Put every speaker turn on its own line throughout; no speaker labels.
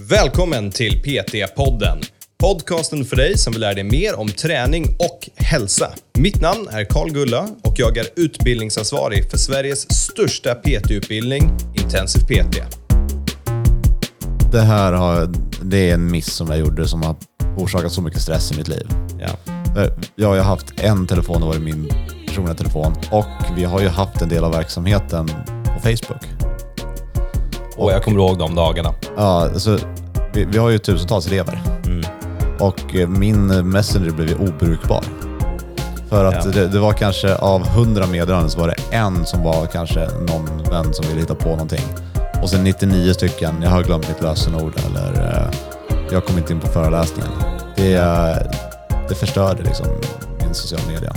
Välkommen till PT-podden. Podcasten för dig som vill lära dig mer om träning och hälsa. Mitt namn är Karl Gulla och jag är utbildningsansvarig för Sveriges största PT-utbildning, Intensiv PT.
Det här har, det är en miss som jag gjorde som har orsakat så mycket stress i mitt liv.
Ja.
För Jag har ju haft en telefon, det var min personliga telefon. Och vi har ju haft en del av verksamheten på Facebook.
Och jag kommer ihåg de dagarna.
Ja, alltså, vi, vi har ju tusentals elever. Och eh, min Messenger blev ju obrukbar. För att
Ja.
det, det var kanske av hundra meddelanden så var det en som var kanske någon vän som ville hitta på någonting. Och sen 99 stycken, jag har glömt mitt lösenord eller eh, jag kom inte in på föreläsningen. Det, eh, det förstörde liksom min sociala media.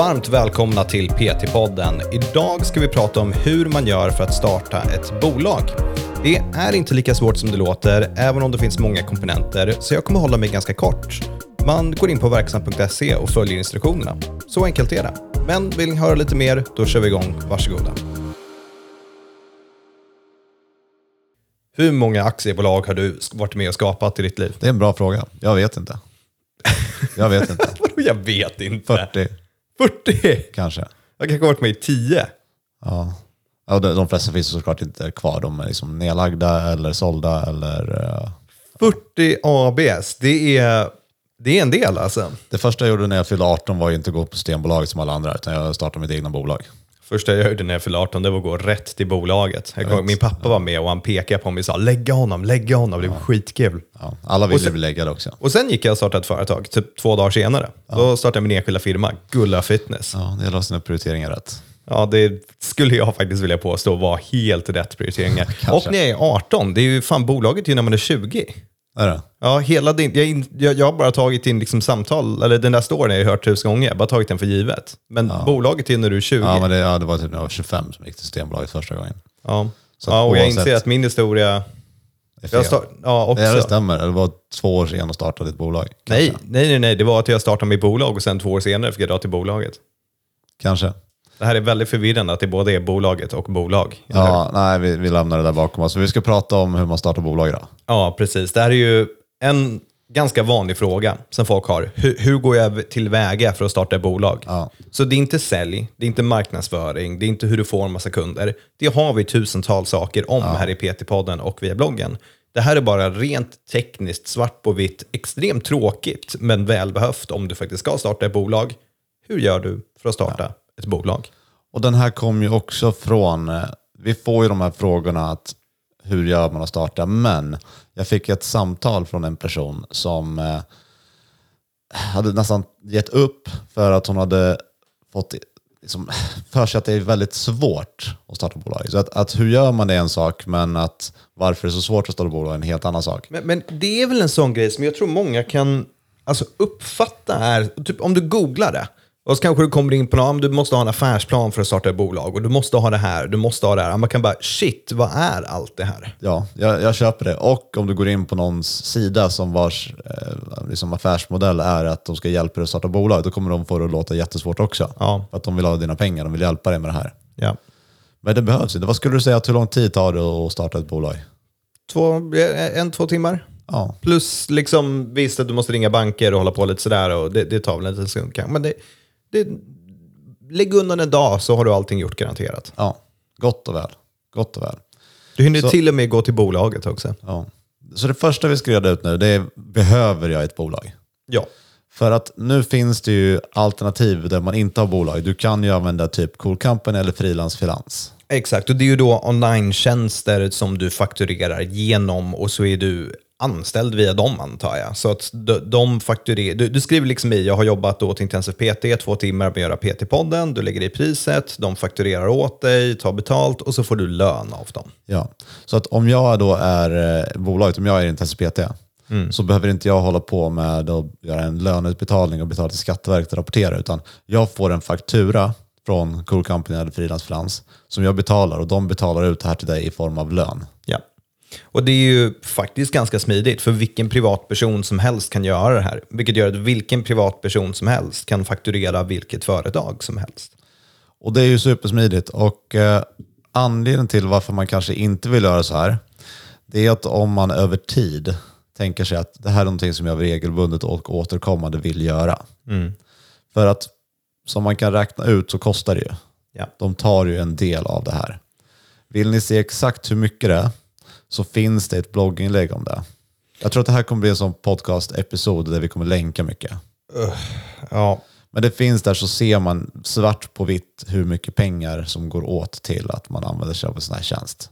Varmt välkomna till PT-podden. Idag ska vi prata om hur man gör för att starta ett bolag. Det är inte lika svårt som det låter, även om det finns många komponenter, så jag kommer hålla mig ganska kort. Man går in på verksam.se och följer instruktionerna. Så enkelt är det. Men vill ni höra lite mer, då kör vi igång. Varsågoda. Hur många aktiebolag har du varit med och skapat i ditt liv?
Det är en bra fråga. Jag vet inte. Jag vet inte.
Vadå, Jag vet inte.
40
40?
kanske.
Jag kanske har varit med i 10.
Ja. Ja, de, de flesta finns såklart inte kvar. De är liksom nedlagda eller sålda eller... eh,
40 ABS, det är, det är en del alltså.
Det första jag gjorde när jag fyllde 18 var ju inte att gå på Systembolaget som alla andra, utan jag startade mitt egna bolag.
Första jag gjorde när jag fyllde 18 det var att gå rätt till bolaget. Ihåg, min pappa var med och han pekade på mig och sa lägga honom, lägga honom, det var skitkul.
Ja, alla ville
sen-
bli läggade också.
Och sen gick jag och startade ett företag, typ två dagar senare. Då startade jag min enskilda firma, Gulla Fitness.
Ja, det ha sina prioriteringar rätt.
Ja, det skulle jag faktiskt vilja påstå var helt rätt prioriteringar. Och när jag är 18, det är ju fan bolaget är ju när man är 20.
Är?
Ja, hela din, jag, in- jag, jag har bara tagit in liksom samtal, eller den där storyn har jag hört tusen gånger, jag har bara tagit den för givet. Men bolaget är när du är 20.
Ja, men det, ja, det var typ när jag var 25 som jag gick till Systembolaget första gången.
Ja,
Så
ja och jag inser att min historia... Jag start, ja, också.
Ja, det stämmer. Det var två år sedan att starta ditt bolag.
nej, nej, nej, nej, det var att jag startade mitt bolag och sen två år senare fick jag dra till bolaget.
Kanske.
Det här är väldigt förvirrande att det både är bolaget och bolag.
Ja, nej, vi, vi lämnar det där bakom oss. Vi ska prata om hur man startar bolag idag.
ja, precis. Det här är ju en ganska vanlig fråga som folk har. Hur, hur går jag tillväga för att starta ett bolag?
Ja.
Så det är inte sälj, det är inte marknadsföring, det är inte hur du får en massa kunder. Det har vi tusentals saker om här i PT-podden och via bloggen. Det här är bara rent tekniskt, svart på vitt, extremt tråkigt, men välbehövt om du faktiskt ska starta ett bolag. Hur gör du för att starta ett bolag?
Och den här kom ju också från, eh, vi får ju de här frågorna att hur gör man att starta, men jag fick ett samtal från en person som eh, hade nästan gett upp för att hon hade fått liksom, för sig att det är väldigt svårt att starta bolag. Så att, att hur gör man det är en sak, men att varför det är så svårt att starta bolag är en helt annan sak.
Men, men det är väl en sån grej som jag tror många kan alltså, uppfatta är, typ om du googlar det, och så kanske du kommer in på något, du måste ha en affärsplan för att starta ett bolag, och du måste ha det här, du måste ha det här. Man kan bara, shit, vad är allt det här?
Ja, jag, jag köper det. Och om du går in på någons sida som vars eh, liksom affärsmodell är att de ska hjälpa dig att starta bolag, då kommer de få det att låta jättesvårt också.
Ja.
För att de vill ha dina pengar, de vill hjälpa dig med det här.
Ja.
Men det behövs inte. Vad skulle du säga att hur lång tid tar det att starta ett bolag?
Två, en, två timmar.
Ja,
Plus liksom, visst att du måste ringa banker och hålla på lite sådär, och det, det tar väl en liten stund. Men det, det, lägg undan en dag så har du allting gjort garanterat.
ja. gott och väl. Gott och väl.
Du hinner
Så-
till och med gå till bolaget också.
Ja. Så det första vi ska reda ut nu, det är behöver jag ett bolag?
Ja.
För att nu finns det ju alternativ där man inte har bolag. Du kan ju använda typ Cool Company eller frilansfinans.
Exakt, och det är ju då online-tjänster som du fakturerar genom och så är du anställd via dem antar jag. Så att de, fakturerar, du, du skriver liksom i, jag har jobbat åt Intensiv PT två timmar med att göra PT-podden, du lägger i priset, de fakturerar åt dig, tar betalt och så får du lön av dem.
Ja, så att om jag då är eh, bolaget, om jag är Intensiv PT, så behöver inte jag hålla på med att göra en löneutbetalning och betala till Skatteverket och rapportera, utan jag får en faktura från Cool Company eller Frilansfinans som jag betalar och de betalar ut det här till dig i form av lön.
Ja. Och det är ju faktiskt ganska smidigt, för vilken privatperson som helst kan göra det här. Vilket gör att vilken privatperson som helst kan fakturera vilket företag som helst.
Och det är ju supersmidigt. Och eh, anledningen till varför man kanske inte vill göra så här, det är att om man över tid tänker sig att det här är någonting som jag regelbundet och återkommande vill göra. För att som man kan räkna ut så kostar det ju.
Ja.
De tar ju en del av det här. Vill ni se exakt hur mycket det är så finns det ett blogginlägg om det. Jag tror att det här kommer bli en sån podcast-episod där vi kommer länka mycket.
Ja,
Men det finns där så ser man svart på vitt hur mycket pengar som går åt till att man använder sig av en sån här tjänst.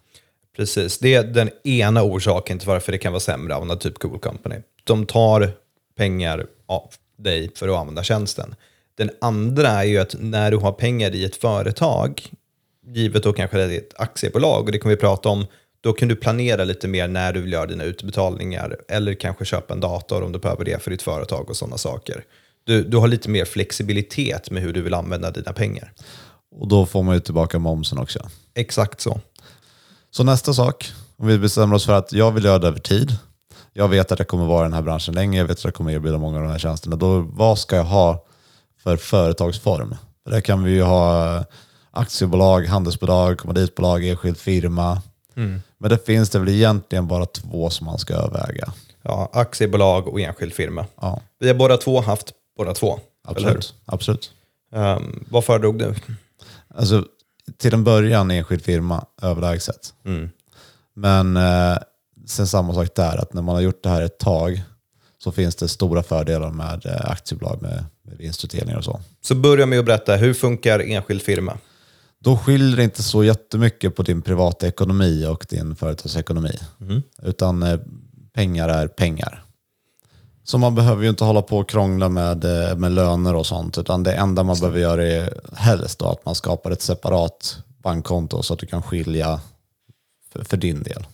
precis. Det är den ena orsaken till varför det kan vara sämre av en typ Cool Company. De tar pengar av dig för att använda tjänsten. Den andra är ju att när du har pengar i ett företag, givet då kanske det är ett aktiebolag, och det kommer vi prata om, då kan du planera lite mer när du vill göra dina utbetalningar eller kanske köpa en dator om du behöver det för ditt företag och sådana saker. Du, du har lite mer flexibilitet med hur du vill använda dina pengar.
Och då får man ju tillbaka momsen också.
Exakt så.
Så nästa sak, om vi bestämmer oss för att jag vill göra det över tid. Jag vet att jag kommer vara i den här branschen länge, jag vet att jag kommer erbjuda många av de här tjänsterna. Då, vad ska jag ha för företagsform? För där kan vi ju ha aktiebolag, handelsbolag, kommanditbolag, enskild firma. Men det finns det väl egentligen bara två som man ska överväga.
Ja, aktiebolag och enskild firma.
Ja,
Vi har båda två haft båda två.
Absolut. absolut.
Um, vad föredrog du?
Alltså, till en början enskild firma överlägset. Men eh, sen samma sak där, att när man har gjort det här ett tag så finns det stora fördelar med eh, aktiebolag med, med vinstutdelningar och så.
Så börja med att berätta, hur funkar enskild firma?
Då skiljer det inte så jättemycket på din privata ekonomi och din företagsekonomi. Utan eh, pengar är pengar. Så man behöver ju inte hålla på och krångla med, eh, med löner och sånt. Utan det enda man behöver göra är helst då att man skapar ett separat bankkonto så att du kan skilja för, för din del.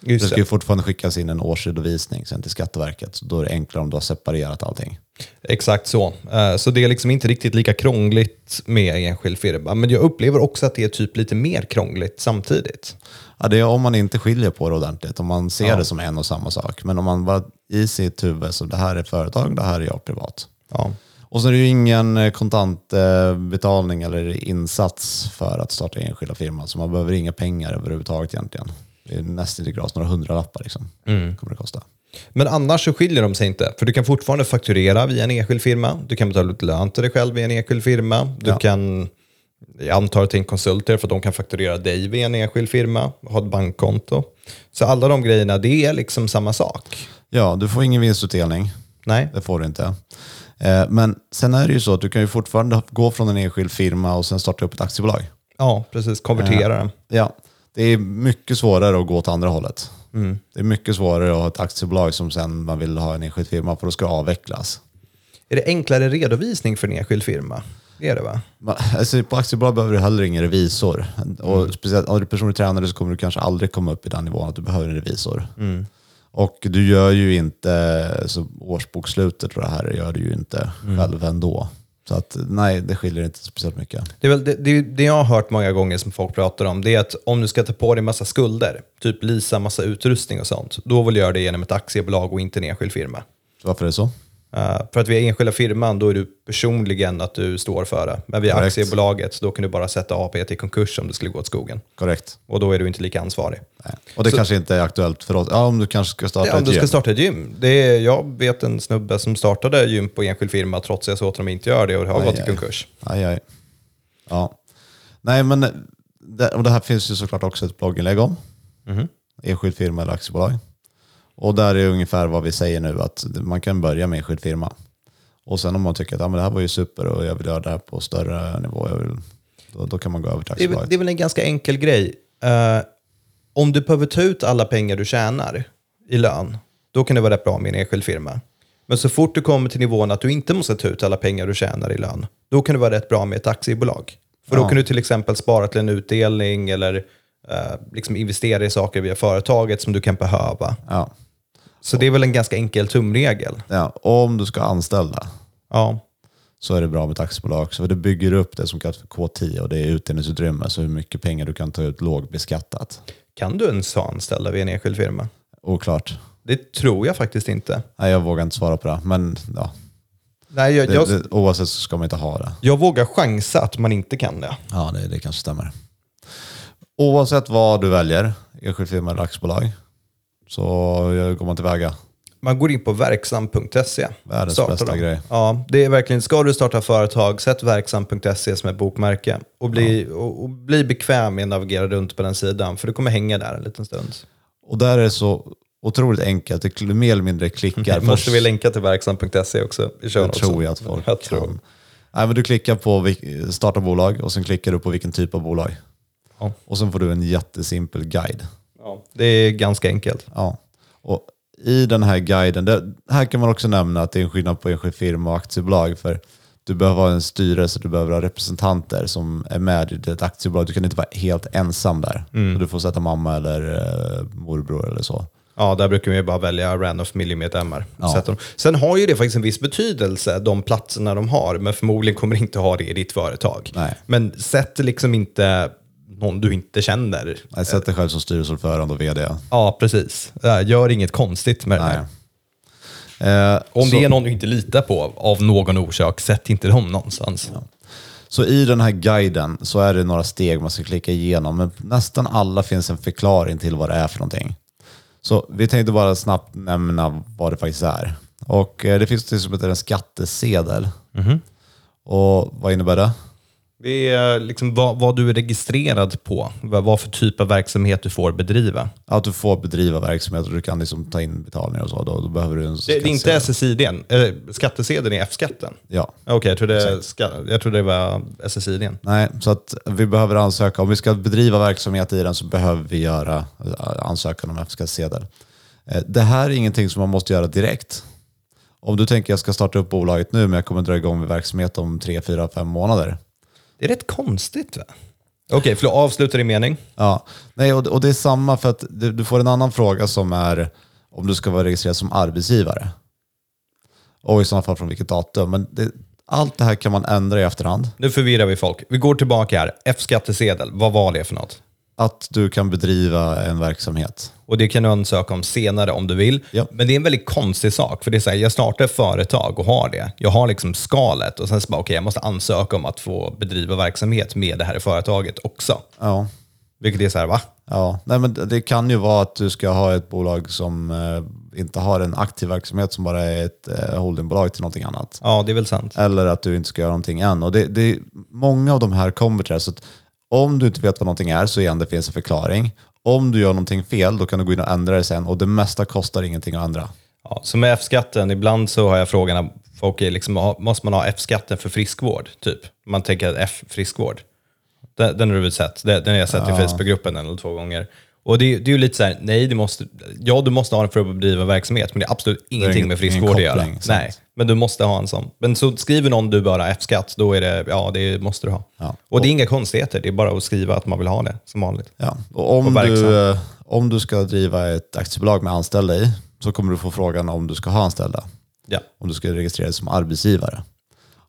Det
Just
ska
det.
ju fortfarande skickas in en årsredovisning sen till Skatteverket. Så då är det enklare om du har separerat allting.
Exakt så. Eh, Så det är liksom inte riktigt lika krångligt med enskild firma. Men jag upplever också att det är typ lite mer krångligt samtidigt.
Ja, det är om man inte skiljer på det ordentligt, om man ser det som en och samma sak. Men om man bara i sitt huvud, så det här är företag, det här är jag privat.
Ja.
Och så är det ju ingen eh, kontantbetalning eller insats för att starta enskilda firman, så man behöver inga pengar överhuvudtaget egentligen. Det är nästan till gras, några hundralappar liksom, kommer det kosta.
Men annars så skiljer de sig inte. För du kan fortfarande fakturera via en enskild firma. Du kan betala ut lön till dig själv via en enskild firma. Du
Ja.
kan, jag antar till en konsulter för att de kan fakturera dig via en enskild firma. Ha ett bankkonto. Så alla de grejerna, det är liksom samma sak.
Ja, du får ingen vinstutdelning.
Nej,
Det får du inte. Eh, Men sen är det ju så att du kan ju fortfarande gå från en enskild firma och sen starta upp ett aktiebolag.
ja precis. Konvertera den.
Ja, det är mycket svårare att gå åt andra hållet. Det är mycket svårare att ha ett aktiebolag som sen man vill ha en enskild firma för då ska det avvecklas.
Är det enklare redovisning för en enskild firma? Det är det va?
Man- Alltså, på aktiebolag behöver du heller ingen revisor. Och speciellt om du är personlig tränare så kommer du kanske aldrig komma upp i den nivån att du behöver en revisor. Och du gör ju inte så årsbokslutet och det här gör du ju inte själv ändå. Så att nej, det skiljer inte speciellt mycket.
Det, är väl, det, det, det jag har hört många gånger som folk pratar om, det är att om du ska ta på dig massa skulder, typ leasa massa utrustning och sånt, då vill du göra det genom ett aktiebolag och inte en enskild firma.
Varför är det så?
Uh, för att via enskilda firman, då är du personligen att du står för det. Men via
Korrekt.
aktiebolaget, då kan du bara sätta AP till konkurs om det skulle gå åt skogen.
Korrekt.
Och då är du inte lika ansvarig.
Nej. Och det kanske inte är aktuellt för oss. Ja, om du kanske ska starta
Ja, om
ett
du ska
gym.
starta ett gym. Det är, jag vet en snubbe som startade gym på enskild firma trots att jag sa att de inte gör det och det har
Aj,
gått i konkurs.
Aj, aj. Ja. Nej, men det, och det här finns ju såklart också ett blogginlägg om. Enskild firma eller aktiebolag. Och där är ungefär vad vi säger nu, att man kan börja med enskild firma. Och sen om man tycker att ja, men det här var ju super och jag vill göra det här på större nivå, vill, då, då kan man gå över till
Det är, väl-
aktiebolag.
det är väl en ganska enkel grej. Eh, om du behöver ta ut alla pengar du tjänar i lön, då kan det vara rätt bra med en enskild firma. Men så fort du kommer till nivån att du inte måste ta ut alla pengar du tjänar i lön, då kan det vara rätt bra med ett aktiebolag. För då
Ja.
kan du till exempel spara till en utdelning eller eh, liksom investera i saker via företaget som du kan behöva.
Ja.
Så det är väl en ganska enkel tumregel.
Ja, om du ska anställa
Ja,
så är det bra med ett aktiebolag det bygger upp det som kallas för K10 och det är utdelningsutrymme, så hur mycket pengar du kan ta ut lågbeskattat.
kan du ens ha anställda vid en enskild firma?
Oklart.
Det tror jag faktiskt inte.
Nej, jag vågar inte svara på det. Men ja,
Nej, jag,
det,
jag,
det, oavsett så ska man inte ha det.
jag vågar chansa att man inte kan det.
Ja, det, det kanske stämmer. Oavsett vad du väljer, enskild firma eller aktiebolag, Så hur går man tillväga?
Man går in på verksam.se.
Världens
Startar
bästa
dem.
grej.
Ja, det är verkligen, ska du starta företag, sätt verksam.se som ett bokmärke och bli, och, och bli bekväm med att navigera runt på den sidan, för du kommer hänga där en liten stund.
Och där är det så otroligt enkelt. Det är mer eller mindre klickar.
Måste vi länka till verksam.se också i
Det tror jag att folk
jag tror.
kan. Nej, men du klickar på starta bolag och sen klickar du på vilken typ av bolag.
Ja.
Och sen får du en jättesimpel guide.
Ja, det är ganska enkelt.
Ja. Och i den här guiden, det, här kan man också nämna att det är en skillnad på enskild firma och aktiebolag. För du behöver ha en styrelse, du behöver ha representanter som är med i ditt aktiebolag. Du kan inte vara helt ensam där.
Mm.
Så du får sätta mamma eller eh, morbror eller så.
Ja, där brukar vi ju bara välja random familjemedlemmar.
Ja.
Sen har ju det faktiskt en viss betydelse, de platserna de har, men förmodligen kommer inte ha det i ditt företag.
Nej.
Men sätt liksom inte någon du inte känner.
Nej, sätt dig själv som styrelseordförande och vd.
Ja, precis. Ja, Gör inget konstigt med det här.
Eh,
Om
så,
det är någon du inte litar på av någon orsak, sätt inte dem någonstans.
så i den här guiden så är det några steg man ska klicka igenom, men nästan alla finns en förklaring till vad det är för någonting. Så vi tänkte bara snabbt nämna vad det faktiskt är. Och eh, det finns något som heter en skattesedel. Och vad innebär det?
Det är liksom vad, vad du är registrerad på, vad, vad för typ av verksamhet du får bedriva.
Att du får bedriva verksamhet och du kan liksom ta in betalningar och så. Då, då behöver du en
Det, det är inte SSID, eller skattesedeln är F-skatten.
Ja.
Okej, jag, trodde, ska, jag trodde det var SSID.
Nej, så att vi behöver ansöka. Om vi ska bedriva verksamhet i den så behöver vi göra eh, ansökan om F-skattsedel. Eh, Det här är ingenting som man måste göra direkt. Om du tänker jag ska starta upp bolaget nu men jag kommer dra igång med verksamhet om tre, fyra, fem månader.
Det är rätt konstigt va? Okej, för att avsluta din mening.
Ja, Nej, och, och det är samma för att du, du får en annan fråga som är om du ska vara registrerad som arbetsgivare. Och i sådana fall från vilket datum. Men det, allt det här kan man ändra i efterhand.
Nu förvirrar vi folk. Vi går tillbaka här. F-skattesedel, vad var det för något?
Att du kan bedriva en verksamhet.
Och det kan du ansöka om senare om du vill.
Ja.
Men det är en väldigt konstig sak. För det är så här, jag startar ett företag och har det. Jag har liksom skalet och sen så bara, okej, jag måste ansöka om att få bedriva verksamhet med det här företaget också.
Ja,
Vilket är så här, va?
Ja, nej men det- kan ju vara att du ska ha ett bolag som eh, inte har en aktiv verksamhet som bara är ett eh, holdingbolag till någonting annat.
Ja, det är väl sant.
Eller att du inte ska göra någonting än. Och det, det, många av de här kommer till det. Så att om du inte vet vad någonting är så igen, det finns en förklaring. Om du gör någonting fel, då kan du gå in och ändra det sen. Och det mesta kostar ingenting att ändra.
Ja, så med F-skatten, ibland så har jag frågan, folk är liksom, måste man ha F-skatten för friskvård? Typ. Man tänker att F-friskvård. Den, den har du väl sett? Den, den har jag sett i Facebookgruppen en eller två gånger. Och det, är- det är ju lite så här, nej, du måste, ja du måste ha den för att bedriva verksamhet, men det är absolut ingenting
ingen-
med friskvård att göra. Nej, men du måste ha en sån. Men så skriver någon du bara F-skatt, då är det, ja det måste du ha.
Ja.
Och det är inga konstigheter, det är bara att skriva att man vill ha det som vanligt.
Ja. Och om,
Och
du, eh, om du ska driva ett aktiebolag med anställda i så kommer du få frågan om du ska ha anställda.
Ja.
om du ska registrera dig som arbetsgivare.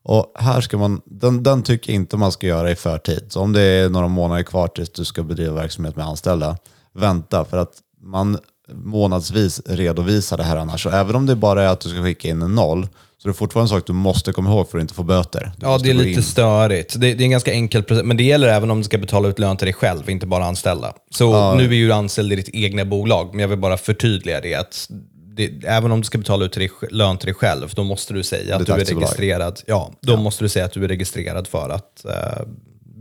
Och här ska man, den, den tycker jag inte man ska göra i förtid. Så om det är några månader kvar tills du ska bedriva verksamhet med anställda, vänta för att man månadsvis redovisar det här annars. Så även om det bara är att du ska skicka in en noll, så är det fortfarande en sak du måste komma ihåg för att inte få böter. Du
Ja, det är lite
in.
störigt. Det, det är en ganska enkel process, men det gäller även om du ska betala ut lön till dig själv, inte bara anställda. Så nu är ju du anställd i ditt egna bolag, men jag vill bara förtydliga det att det, även om du ska betala ut till dig, lön till dig själv, då måste du säga att du är registrerad. Ja, då måste du säga att du är registrerad för att eh,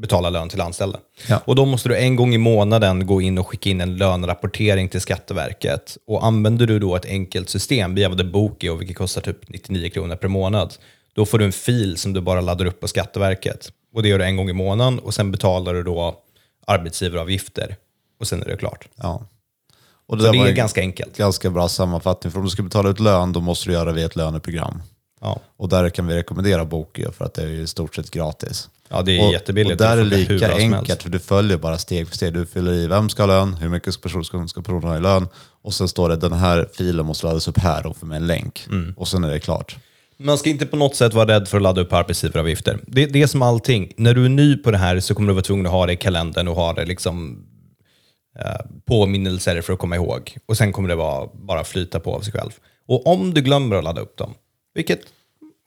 betala lön till anställda.
Ja.
Och då måste du en gång i månaden gå in och skicka in en lönerapportering till Skatteverket. Och använder du då ett enkelt system via The Bokio, vilket kostar typ 99 kronor per månad, då får du en fil som du bara laddar upp på Skatteverket. Och det gör du en gång i månaden och sen betalar du då arbetsgivaravgifter. Och sen är det klart.
Ja. Och
Så
där
det är ganska enkelt.
ganska bra sammanfattning. För om du ska betala ut lön, då måste du göra det via ett löneprogram.
Ja,
Och där kan vi rekommendera Bokio för att det är i stort sett gratis.
ja det är
och,
jättebilligt.
Och där är det lika enkelt, för du följer bara steg för steg. Du fyller i vem ska ha lön, hur mycket person ska, personen ha i lön. Och sen står det den här filen måste laddas upp här och få med en länk.
Mm.
Och sen är det klart.
Man ska inte på något sätt vara rädd för att ladda upp arbetsgivaravgifter. Det, det är som allting. När du är ny på det här så kommer du vara tvungen att ha det i kalendern och ha det liksom eh, påminnelser för att komma ihåg. Och sen kommer det vara, bara flyta på av sig själv. Och om du glömmer att ladda upp dem, vilket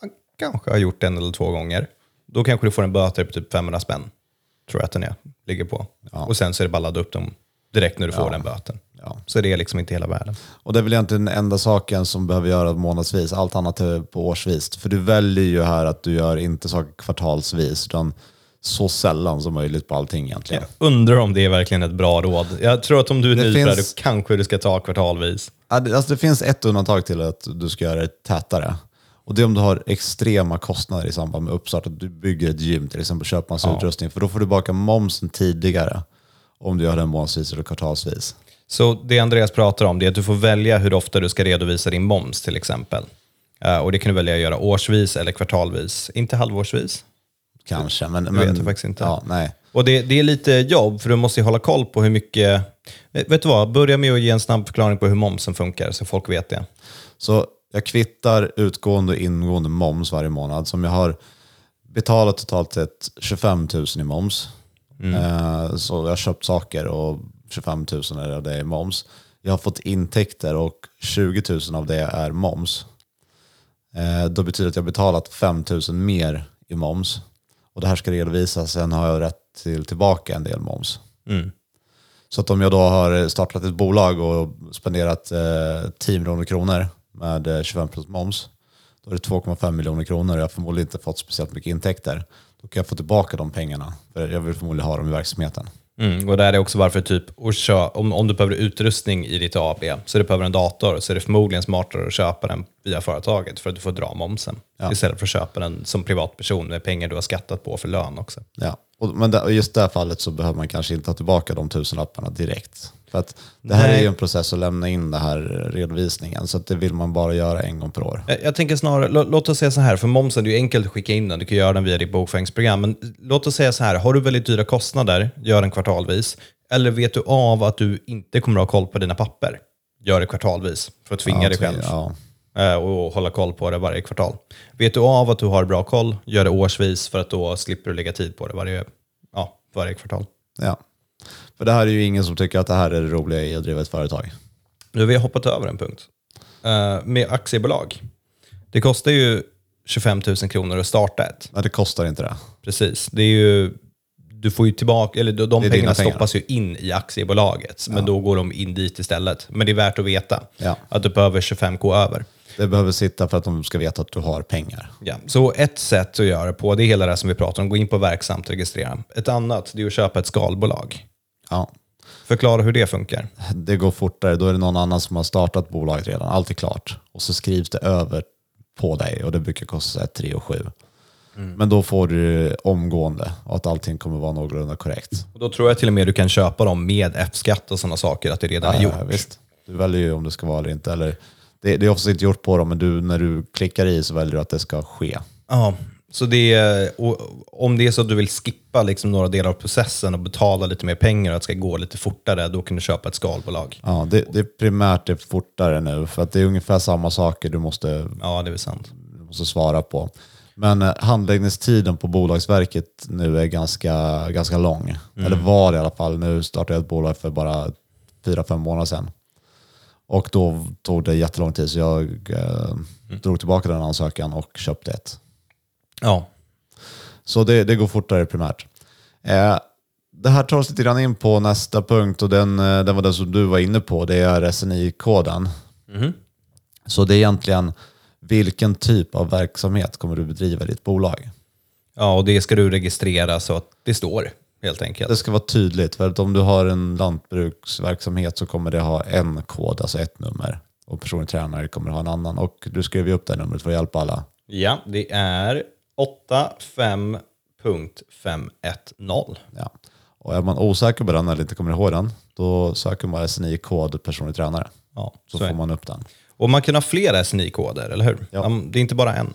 man kanske har gjort en eller två gånger, då kanske du får en böter på typ 500 spänn. Tror jag att den är, ligger på. Och sen så är det bara att ladda upp dem direkt när du får den böten.
Ja.
Så det är liksom inte hela världen.
Och det är väl egentligen den enda saken som behöver göras månadsvis. Allt annat är på årsvis. För du väljer ju här att du gör inte saker kvartalsvis, utan så sällan som möjligt på allting egentligen.
Jag undrar om det är verkligen ett bra råd. Jag tror att om du är
Det
ny på det,
finns-
kanske du ska ta kvartalvis.
Ja, det- Alltså det finns ett undantag till att du ska göra det tätare. Och det är om du har extrema kostnader i samband med uppstart. Att du bygger ett gym till exempel, köper massa utrustning. För då får du baka momsen tidigare. Om du gör den månadsvis eller kvartalsvis.
Så det Andreas pratar om det är att du får välja hur ofta du ska redovisa din moms till exempel. Eh, och det kan du välja att göra årsvis eller kvartalvis. Inte halvårsvis.
Kanske. Men,
vet
men,
jag faktiskt inte.
Ja, nej.
Och det, det är lite jobb, för du måste ju hålla koll på hur mycket... Vet vet du vad? Börja med att ge en snabb förklaring på hur momsen funkar, så folk vet det.
Så jag kvittar utgående och ingående moms varje månad. Som jag har betalat totalt sett 25 000 i moms. Eh, så jag har köpt saker och 25 000 är det- det är moms. Jag har fått intäkter och 20 000 av det är moms. Eh, då betyder det att jag har betalat 5 000 mer i moms. Och det här ska redovisas, sen har jag rätt till tillbaka en del moms.
Mm.
Så att om jag då har startat ett bolag och spenderat eh, 10 miljoner kronor med eh, 25% moms, då är det 2,5 miljoner kronor och jag har förmodligen inte fått speciellt mycket intäkter. Då kan jag få tillbaka de pengarna, för jag vill förmodligen ha dem i verksamheten.
Mm, och där är också varför typ, kö, om, om du behöver utrustning i ditt AB, så du behöver en dator, så är det förmodligen smartare att köpa den via företaget för att du får dra momsen. Istället för att köpa den som privatperson med pengar du har skattat på för lön också.
Ja. Och, men där, just det här fallet så behöver man kanske inte ta tillbaka de tusenlapparna direkt. För att det här
Nej.
är ju en process att lämna in den här redovisningen, så det vill man bara göra en gång per år.
Jag, jag tänker snarare, lå, låt oss säga så här, för momsen är ju enkelt att skicka in den, du kan göra den via ditt bokföringsprogram, men låt oss säga så här, har du väldigt dyra kostnader, gör den kvartalvis, eller vet du av att du inte kommer att ha koll på dina papper, gör det kvartalvis för att tvinga dig själv.
Ja.
eh, och hålla koll på det varje kvartal. Vet du av att du har bra koll, gör det årsvis för att då slipper du lägga tid på det varje, ja, varje kvartal.
ja. För det här är ju ingen som tycker att det här är det roliga i att driva ett företag.
Nu har vi hoppat över en punkt. Eh, med aktiebolag. Det kostar ju 25 000 kronor att starta ett.
Men det kostar inte det.
Precis. Det är ju, du får ju tillbaka, eller de pengarna
pengar.
stoppas ju in i aktiebolaget, men då går de in dit istället. Men det är värt att veta
Ja.
att du behöver 25k över.
Det behöver sitta för att de ska veta att du har pengar.
Ja, så ett sätt att göra det på, det är hela det här som vi pratar om, gå in på verksamt registrera. Ett annat, det är att köpa ett skalbolag.
Ja.
Förklara hur det funkar.
Det går fortare, då är det någon annan som har startat bolaget redan. Allt är klart. Och så skrivs det över på dig och det brukar kosta 3 och 7. Men då får du omgående och att allting kommer vara någorlunda korrekt.
Och då tror jag till och med du kan köpa dem med F-skatt och sådana saker, att det redan är gjort.
Ja, visst. Du väljer ju om det ska vara eller inte. Eller, det, det är oftast inte gjort på dem, men du, när du klickar i så väljer du att det ska ske.
Ja, så det är, om det är så att du vill skippa liksom några delar av processen och betala lite mer pengar och att det ska gå lite fortare, då kan du köpa ett skalbolag.
Ja, det, det är primärt det fortare nu, för att det är ungefär samma saker du måste
Ja, det är sant.
du måste svara på. Men eh, handläggningstiden på Bolagsverket nu är ganska, ganska lång. Eller var det i alla fall. Nu startade jag ett bolag för bara fyra, fem månader sedan. Och då tog det jättelång tid så jag eh, drog tillbaka den ansökan och köpte ett.
Ja,
Så det, det går fortare primärt. Eh, det här tar oss lite grann in på nästa punkt och den, eh, den var den som du var inne på. Det är SNI-koden. Så det är egentligen vilken typ av verksamhet kommer du bedriva i ditt bolag?
ja och det ska du registrera så att det står, helt enkelt.
Det ska vara tydligt, för att om du har en lantbruksverksamhet så kommer det ha en kod, alltså ett nummer. Och personlig tränare kommer ha en annan. Och du skrev ju upp det numret för att hjälpa alla.
Ja, det är 85.510.
Ja. Och är man osäker på den eller inte kommer ihåg den, då söker man SNI-kod personlig tränare.
Ja,
Så,
så
får man upp den.
Och man kan ha flera SNI-koder, eller hur?
Ja.
Det är inte bara en.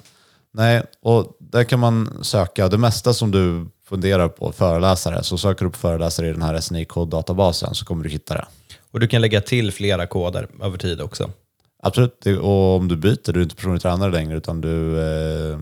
Nej, och där kan man söka det mesta som du funderar på, föreläsare. Så söker du på föreläsare i den här SNI-kod-databasen så kommer du hitta det.
Och du kan lägga till flera koder över tid också.
Absolut, och om du byter, du är inte personlig tränare längre utan du eh,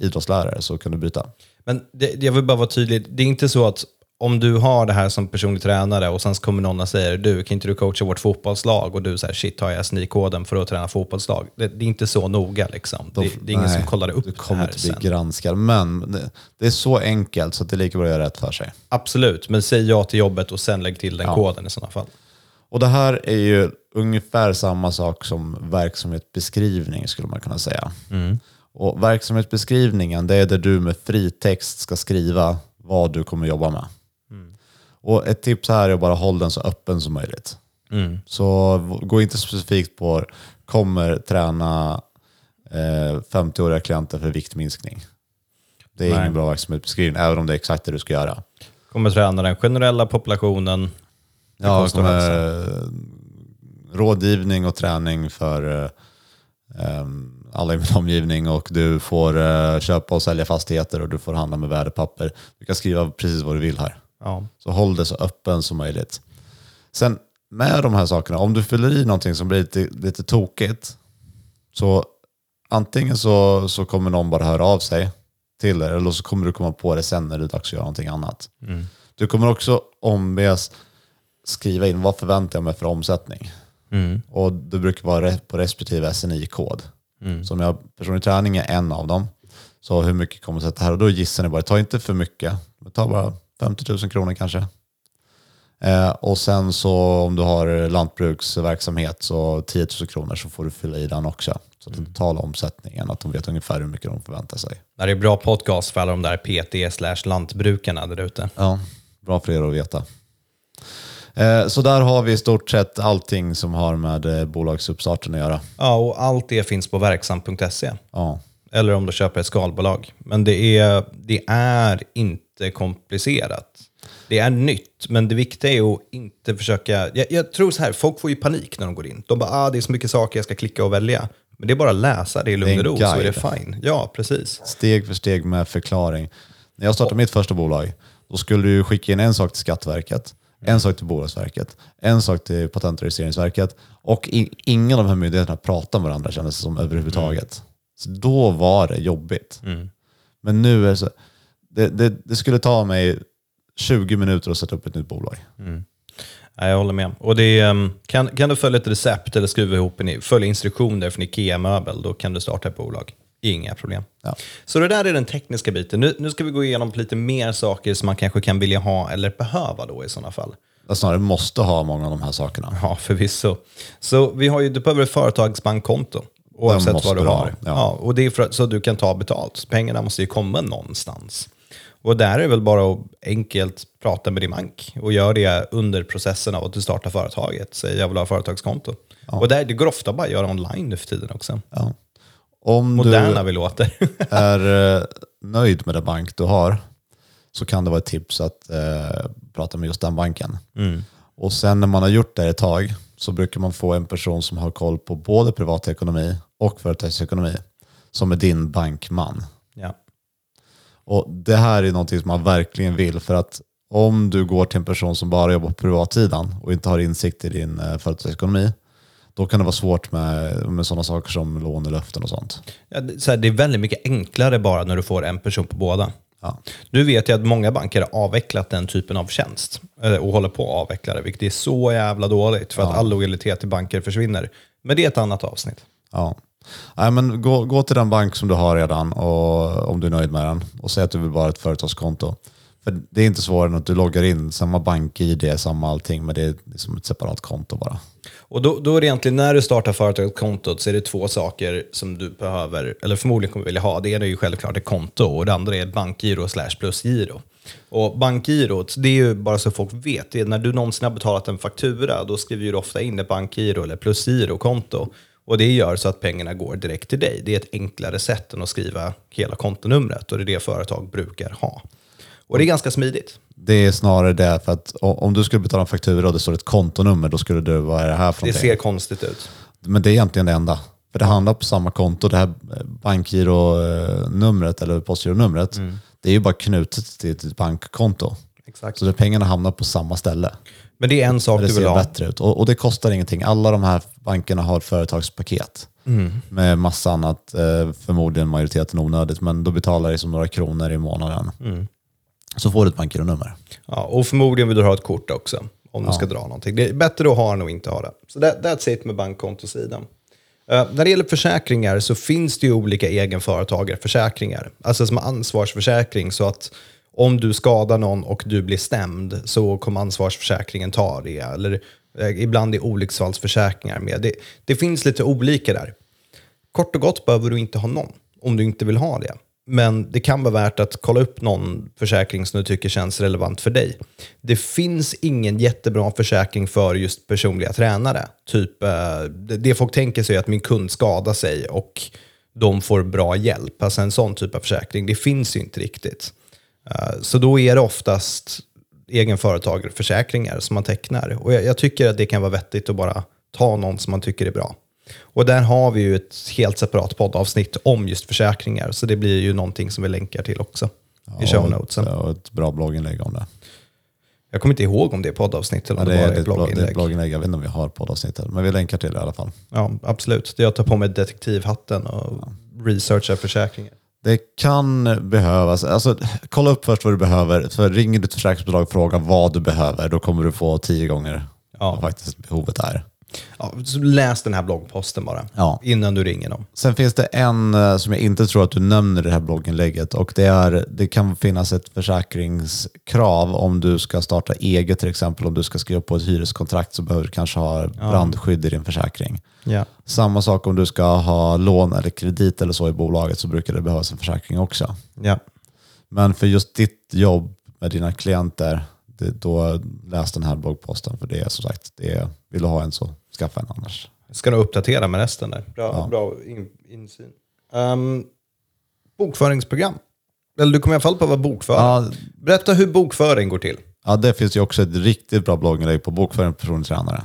idrottslärare så kan du byta.
Men det, jag vill bara vara tydlig, det är inte så att om du har det här som personlig tränare och sen kommer någon och säger du, kan inte du coacha vårt fotbollslag? Och du säger shit, har jag SNI-koden för att träna fotbollslag? Det, det är inte så noga liksom. Det, det är ingen
Nej,
som kollar upp
Du
det
kommer
här
inte bli granskad, men det, det är så enkelt så att det är lika bra att göra rätt för sig.
Absolut, men säg ja till jobbet och sen lägg till den koden i sådana fall.
Och det här är ju ungefär samma sak som verksamhetsbeskrivning skulle man kunna säga. Och verksamhetsbeskrivningen det är där du med fri text ska skriva vad du kommer jobba med. Och ett tips här är att bara hålla den så öppen som möjligt. Så v- gå inte specifikt på kommer träna eh, 50-åriga klienter för viktminskning. Det är
Nej.
ingen bra verksamhetsbeskrivning, även om det är exakt det du ska göra.
Kommer träna den generella populationen.
Ja, som är rådgivning och träning för eh, em, alla i min omgivning och du får eh, köpa och sälja fastigheter och du får handla med värdepapper. Du kan skriva precis vad du vill här.
Ja.
Så håll det så öppen som möjligt. Sen med de här sakerna, om du fyller i någonting som blir lite, lite tokigt, så antingen så, så kommer någon bara höra av sig till dig, eller så kommer du komma på det sen när det är dags att göra någonting annat. Du kommer också ombes skriva in vad förväntar jag mig för omsättning.
Mm.
Och det brukar vara på respektive SNI-kod. Så om jag personlig träning är en av dem, så hur mycket kommer sätta här? Och då gissar ni bara, ta inte för mycket, ta bara 50 000 kronor kanske. Eh, och sen så om du har lantbruksverksamhet så 10 000 kronor så får du fylla i den också. Så att den totala omsättningen, att de vet ungefär hur mycket de förväntar sig.
Det här är bra podcast för alla de där PT slash lantbrukarna där ute.
Ja, bra för er att veta. Eh, så där har vi i stort sett allting som har med eh, bolagsuppstarten att göra.
Ja, och allt det finns på verksam.se.
Ja.
Eller om du köper ett skalbolag. Men det är, det är inte komplicerat. Det är nytt, men det viktiga är att inte försöka... Jag, jag tror så här, folk får ju panik när de går in. De bara, ah, det är så mycket saker jag ska klicka och välja. Men det är bara att läsa det i lugn och ro så är det fine. Ja, precis.
Steg för steg med förklaring. När jag startade mitt första bolag, då skulle du skicka in en sak till Skatteverket, en sak till Bolagsverket, en sak till Patent och registreringsverket och i, ingen av de här myndigheterna pratar med varandra kändes det som överhuvudtaget. Så då var det jobbigt. Men nu är det så, det, det, det skulle ta mig 20 minuter att sätta upp ett nytt bolag.
Ja, jag håller med. Och det är, um, kan, kan du följa ett recept eller skruva ihop en, följa instruktioner från Ikea Möbel, då kan du starta ett bolag. Inga problem.
Ja.
Så det där är den tekniska biten. Nu, nu ska vi gå igenom lite mer saker som man kanske kan vilja ha eller behöva då i sådana fall.
Jag snarare måste ha många av de här sakerna.
Ja, förvisso. Så vi har ju, du behöver ett företagsbankkonto. Oavsett vad du har.
ha,
Ja.
ja.
och det är för, att- så du kan ta betalt. Pengarna måste ju komma någonstans. Och där är det väl bara att enkelt prata med din bank och gör det under processen av att du startar företaget. Säg jag vill ha företagskonto. Och där, det går ofta bara att göra online nu för tiden också.
Ja. Om
Moderna
du
vi låter.
är eh, nöjd med den bank du har så kan det vara ett tips att eh, prata med just den banken. Och sen när man har gjort det ett tag så brukar man få en person som har koll på både privatekonomi och företagsekonomi som är din bankman.
ja.
Och det här är någonting som man verkligen vill för att om du går till en person som bara jobbar på privatsidan och inte har insikt i din eh, företagsekonomi då kan det vara svårt med, med sådana saker som lånelöften och sånt.
Ja, det, så här, det är väldigt mycket enklare bara när du får en person på båda.
Ja.
Nu vet jag att många banker har avvecklat den typen av tjänst eh, och håller på att avveckla det, vilket är så jävla dåligt för att all lojalitet till banker försvinner. Men det är ett annat avsnitt.
Ja. Nej, men gå, gå till den bank som du har redan och, om du är nöjd med den och säg att du vill bara ha ett företagskonto. För det är inte svårare än att du loggar in samma bank-id, samma allting, men det är liksom ett separat konto bara.
Och då, då är det egentligen när du startar företagskontot så är det två saker som du behöver, eller förmodligen kommer vilja ha. Det ena är ju självklart ett konto och det andra är ett bankgiro slash plusgiro. Och bankgirot, det är ju bara så folk vet, det är när du någonsin har betalat en faktura, då skriver du ofta in ett bankgiro eller plusgirokonto. Och det gör så att pengarna går direkt till dig. Det är ett enklare sätt än att skriva hela kontonumret och det är det företag brukar ha. Och det är ganska smidigt.
Det är snarare det, för att om du skulle betala en faktura och det står ett kontonummer, då skulle du, vad är det här för
Det ser konstigt ut.
Men det är egentligen det enda. För det handlar på samma konto. Det här bankgironumret eller postgironumret, det är ju bara knutet till ett bankkonto.
Exakt.
Så det pengarna hamnar på samma ställe.
Men det är en sak
Det
du vill
ser
ha.
bättre ut. Och, och det kostar ingenting. Alla de här bankerna har ett företagspaket med massa annat, eh, förmodligen majoriteten onödigt, men då betalar det som några kronor i månaden. Så får du ett bankgironummer.
Ja, och förmodligen vill du ha ett kort också, om du ska dra någonting. Det är bättre att ha än att inte ha det. Så that, that's it med bankkontosidan. Uh, när det gäller försäkringar så finns det ju olika egenföretagarförsäkringar. Alltså som ansvarsförsäkring, så att om du skadar någon och du blir stämd så kommer ansvarsförsäkringen ta det. Eller Eh, Ibland är olycksfallsförsäkringar med. Det, det finns lite olika där. Kort och gott behöver du inte ha någon om du inte vill ha det. Men det kan vara värt att kolla upp någon försäkring som du tycker känns relevant för dig. Det finns ingen jättebra försäkring för just personliga tränare. Typ, eh, det folk tänker sig är att min kund skadar sig och de får bra hjälp. Alltså en sån typ av försäkring, det finns ju inte riktigt. Eh, så då är det oftast egenföretagarförsäkringar som man tecknar. Och jag, jag tycker att det kan vara vettigt att bara ta någon som man tycker är bra. Och där har vi ju ett helt separat poddavsnitt om just försäkringar. Så det blir ju någonting som vi länkar till också i show notesen.
Och, ett bra blogginlägg om det.
Jag kommer inte ihåg om det är poddavsnitt eller
Ja,
om
det,
det bara är
ett blogg, det är ett
blogginlägg.
blogginlägg. Jag vet inte om vi har poddavsnittet, men vi länkar till det i alla fall.
Ja, absolut. Det är att ta på mig detektivhatten och researcha försäkringar.
Det kan behövas. Alltså, kolla upp först vad du behöver. För ringer du ett försäkringsbolag och frågar vad du behöver, då kommer du få tio gånger
Ja.
vad faktiskt behovet är.
Ja, läs den här bloggposten bara
Ja.
innan du ringer dem.
Sen finns det en eh, som jag inte tror att du nämner i det här blogginlägget och det är det kan finnas ett försäkringskrav om du ska starta eget till exempel. Om du ska skriva på ett hyreskontrakt så behöver du kanske ha brandskydd i din försäkring.
Ja.
Samma sak om du ska ha lån eller kredit eller så i bolaget så brukar det behövas en försäkring också.
Ja.
Men för just ditt jobb med dina klienter, det, då läs den här bloggposten för det är som sagt, det är, vill du ha en så skaffa en annars.
Jag ska nog uppdatera med resten där. Bra, bra in, insyn. Um, bokföringsprogram. Eller du kommer i alla fall vara bokförare.
Ja,
Berätta hur bokföring går till.
ja, det finns ju också ett riktigt bra blogginlägg på bokföring för personlig tränare.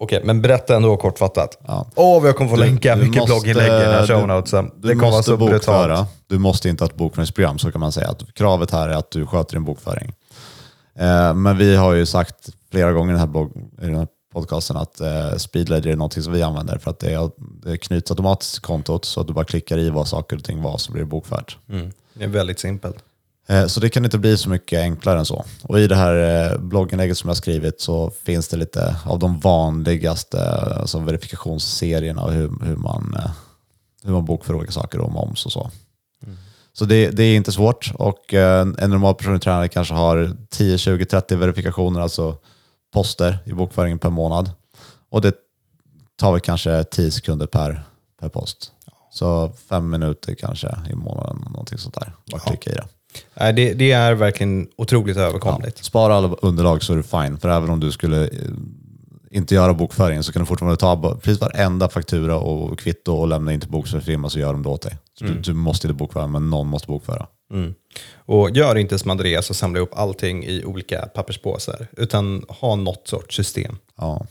Okej, men berätta ändå kortfattat.
Ja.
Åh, vad jag kommer få länka
Du
mycket
måste-
blogginlägg i den här
du-
show notesen.
Du
Det kommer vara
måste
så
bokföra.
brutalt.
Du måste inte ha ett bokföringsprogram, så kan man säga. Att kravet här är att du sköter din bokföring. Eh, men vi har ju sagt flera gånger i den här, blogg, i den här podcasten att eh, Speedledger är något som vi använder för att det, det knyts automatiskt till kontot så att du bara klickar i vad saker och ting var så blir det bokfört.
Mm. Det är väldigt simpelt.
Eh, Så det kan inte bli så mycket enklare än så. Och i det här eh, blogginlägget som jag skrivit så finns det lite av de vanligaste alltså verifikationsserierna och hur, hur, man, eh, hur man bokför olika saker och moms och så. Så det, det är inte svårt och eh, en normal personlig tränare kanske har 10, 20, 30 verifikationer, alltså poster i bokföringen per månad. Och det tar väl kanske 10 sekunder per, per post. Så fem minuter kanske i månaden, någonting sånt där. Bara klicka i det.
Det, det är verkligen otroligt överkomligt.
Spara alla underlag så är du fine. För även om du skulle eh, inte göra bokföringen så kan du fortfarande ta precis varenda faktura och kvitto och lämna in till bokföringsfirma så gör de det åt dig. Så du, du måste inte bokföra, men någon måste bokföra.
Mm. Och gör inte som Andreas och samla ihop allting i olika papperspåsar. Utan ha något sorts system.
Ja,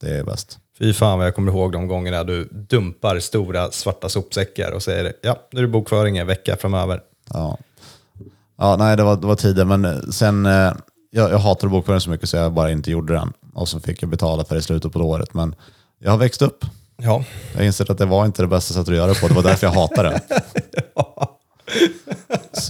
det är bäst.
Fy fan vad jag kommer ihåg de gångerna du dumpar stora svarta sopsäckar och säger ja, nu är det bokföring en vecka framöver.
Ja, ja nej det var, det var tider, men eh, sen, eh, jag, jag hatade bokföring så mycket så jag bara inte gjorde den. Och så fick jag betala för det i slutet på året. Men jag har växt upp.
Ja,
Jag har insett att det var inte det bästa sättet att göra det på. Det var därför jag hatade det.